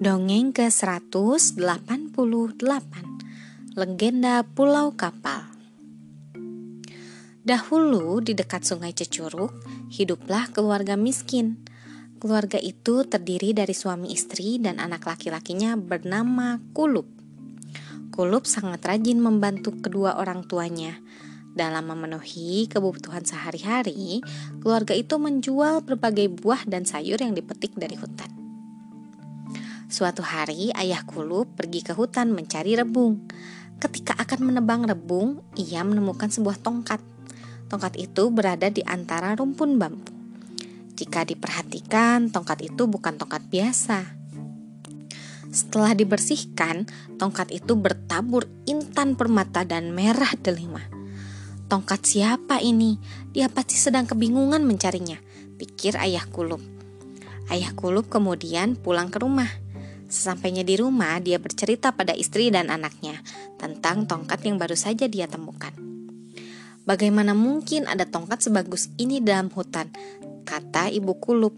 Dongeng ke-188 Legenda Pulau Kapal Dahulu di dekat sungai Cecuruk, hiduplah keluarga miskin. Keluarga itu terdiri dari suami istri dan anak laki-lakinya bernama Kulup. Kulup sangat rajin membantu kedua orang tuanya. Dalam memenuhi kebutuhan sehari-hari, keluarga itu menjual berbagai buah dan sayur yang dipetik dari hutan. Suatu hari ayah Kulup pergi ke hutan mencari rebung. Ketika akan menebang rebung, ia menemukan sebuah tongkat. Tongkat itu berada di antara rumpun bambu. Jika diperhatikan, tongkat itu bukan tongkat biasa. Setelah dibersihkan, tongkat itu bertabur intan permata dan merah delima. Tongkat siapa ini? Dia pasti sedang kebingungan mencarinya, pikir ayah Kulup. Ayah Kulup kemudian pulang ke rumah. Sesampainya di rumah, dia bercerita pada istri dan anaknya tentang tongkat yang baru saja dia temukan. Bagaimana mungkin ada tongkat sebagus ini dalam hutan? Kata ibu kulup.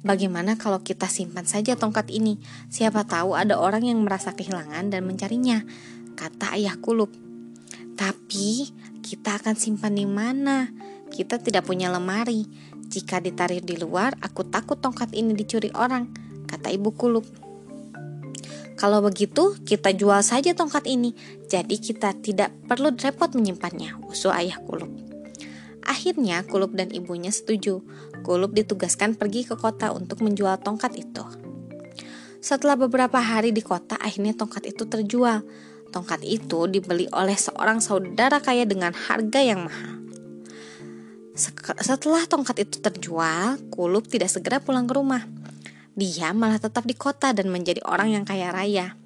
Bagaimana kalau kita simpan saja tongkat ini? Siapa tahu ada orang yang merasa kehilangan dan mencarinya, kata ayah kulup. Tapi kita akan simpan di mana? Kita tidak punya lemari. Jika ditarik di luar, aku takut tongkat ini dicuri orang, kata ibu kulup. Kalau begitu, kita jual saja tongkat ini. Jadi kita tidak perlu repot menyimpannya, usul ayah Kulup. Akhirnya Kulup dan ibunya setuju. Kulup ditugaskan pergi ke kota untuk menjual tongkat itu. Setelah beberapa hari di kota, akhirnya tongkat itu terjual. Tongkat itu dibeli oleh seorang saudara kaya dengan harga yang mahal. Setelah tongkat itu terjual, Kulup tidak segera pulang ke rumah dia malah tetap di kota dan menjadi orang yang kaya raya.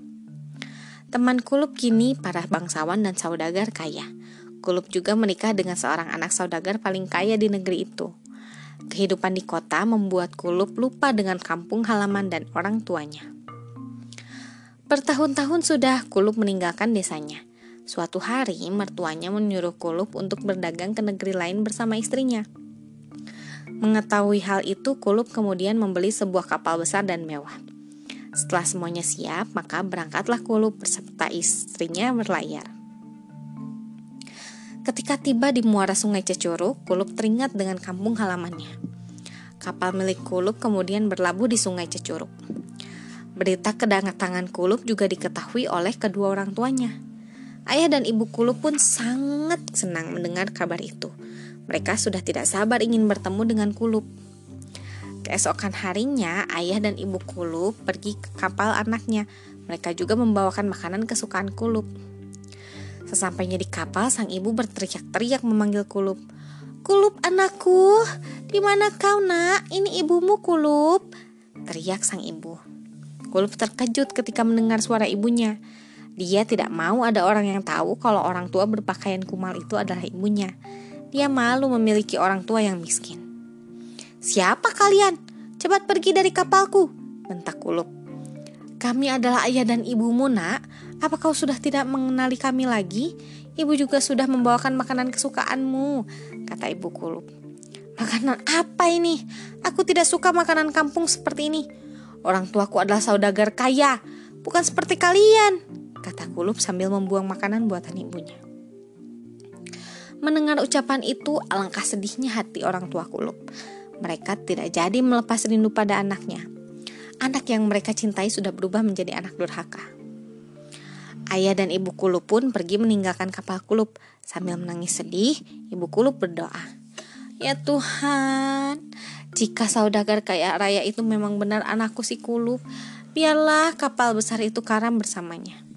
Teman Kulup kini para bangsawan dan saudagar kaya. Kulup juga menikah dengan seorang anak saudagar paling kaya di negeri itu. Kehidupan di kota membuat Kulup lupa dengan kampung halaman dan orang tuanya. Bertahun-tahun sudah Kulup meninggalkan desanya. Suatu hari mertuanya menyuruh Kulup untuk berdagang ke negeri lain bersama istrinya. Mengetahui hal itu, Kulup kemudian membeli sebuah kapal besar dan mewah. Setelah semuanya siap, maka berangkatlah Kulup beserta istrinya berlayar. Ketika tiba di muara sungai Cecuruk, Kulup teringat dengan kampung halamannya. Kapal milik Kulup kemudian berlabuh di sungai Cecuruk. Berita kedatangan Kulup juga diketahui oleh kedua orang tuanya. Ayah dan ibu Kulup pun sangat senang mendengar kabar itu. Mereka sudah tidak sabar ingin bertemu dengan Kulup. Keesokan harinya, ayah dan ibu Kulup pergi ke kapal anaknya. Mereka juga membawakan makanan kesukaan Kulup. Sesampainya di kapal, sang ibu berteriak-teriak memanggil Kulup. Kulup anakku, di mana kau nak? Ini ibumu Kulup. Teriak sang ibu. Kulup terkejut ketika mendengar suara ibunya. Dia tidak mau ada orang yang tahu kalau orang tua berpakaian kumal itu adalah ibunya. Dia malu memiliki orang tua yang miskin. Siapa kalian? Cepat pergi dari kapalku, bentak Kulup. Kami adalah ayah dan ibumu, nak. Apa kau sudah tidak mengenali kami lagi? Ibu juga sudah membawakan makanan kesukaanmu, kata ibu Kulup. Makanan apa ini? Aku tidak suka makanan kampung seperti ini. Orang tuaku adalah saudagar kaya, bukan seperti kalian, kata Kulup sambil membuang makanan buatan ibunya. Mendengar ucapan itu, alangkah sedihnya hati orang tua Kulup. Mereka tidak jadi melepas rindu pada anaknya. Anak yang mereka cintai sudah berubah menjadi anak durhaka. Ayah dan ibu Kulup pun pergi meninggalkan kapal Kulup. Sambil menangis sedih, ibu Kulup berdoa. Ya Tuhan, jika saudagar kaya raya itu memang benar anakku si Kulup, biarlah kapal besar itu karam bersamanya.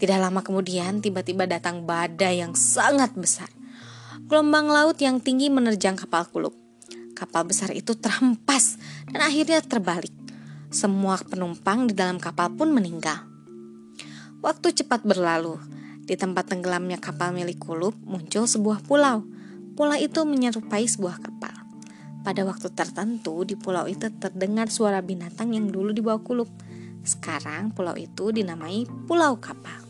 Tidak lama kemudian tiba-tiba datang badai yang sangat besar. Gelombang laut yang tinggi menerjang kapal kuluk. Kapal besar itu terhempas dan akhirnya terbalik. Semua penumpang di dalam kapal pun meninggal. Waktu cepat berlalu. Di tempat tenggelamnya kapal milik Kulup muncul sebuah pulau. Pulau itu menyerupai sebuah kapal. Pada waktu tertentu di pulau itu terdengar suara binatang yang dulu dibawa Kulup. Sekarang pulau itu dinamai Pulau Kapal.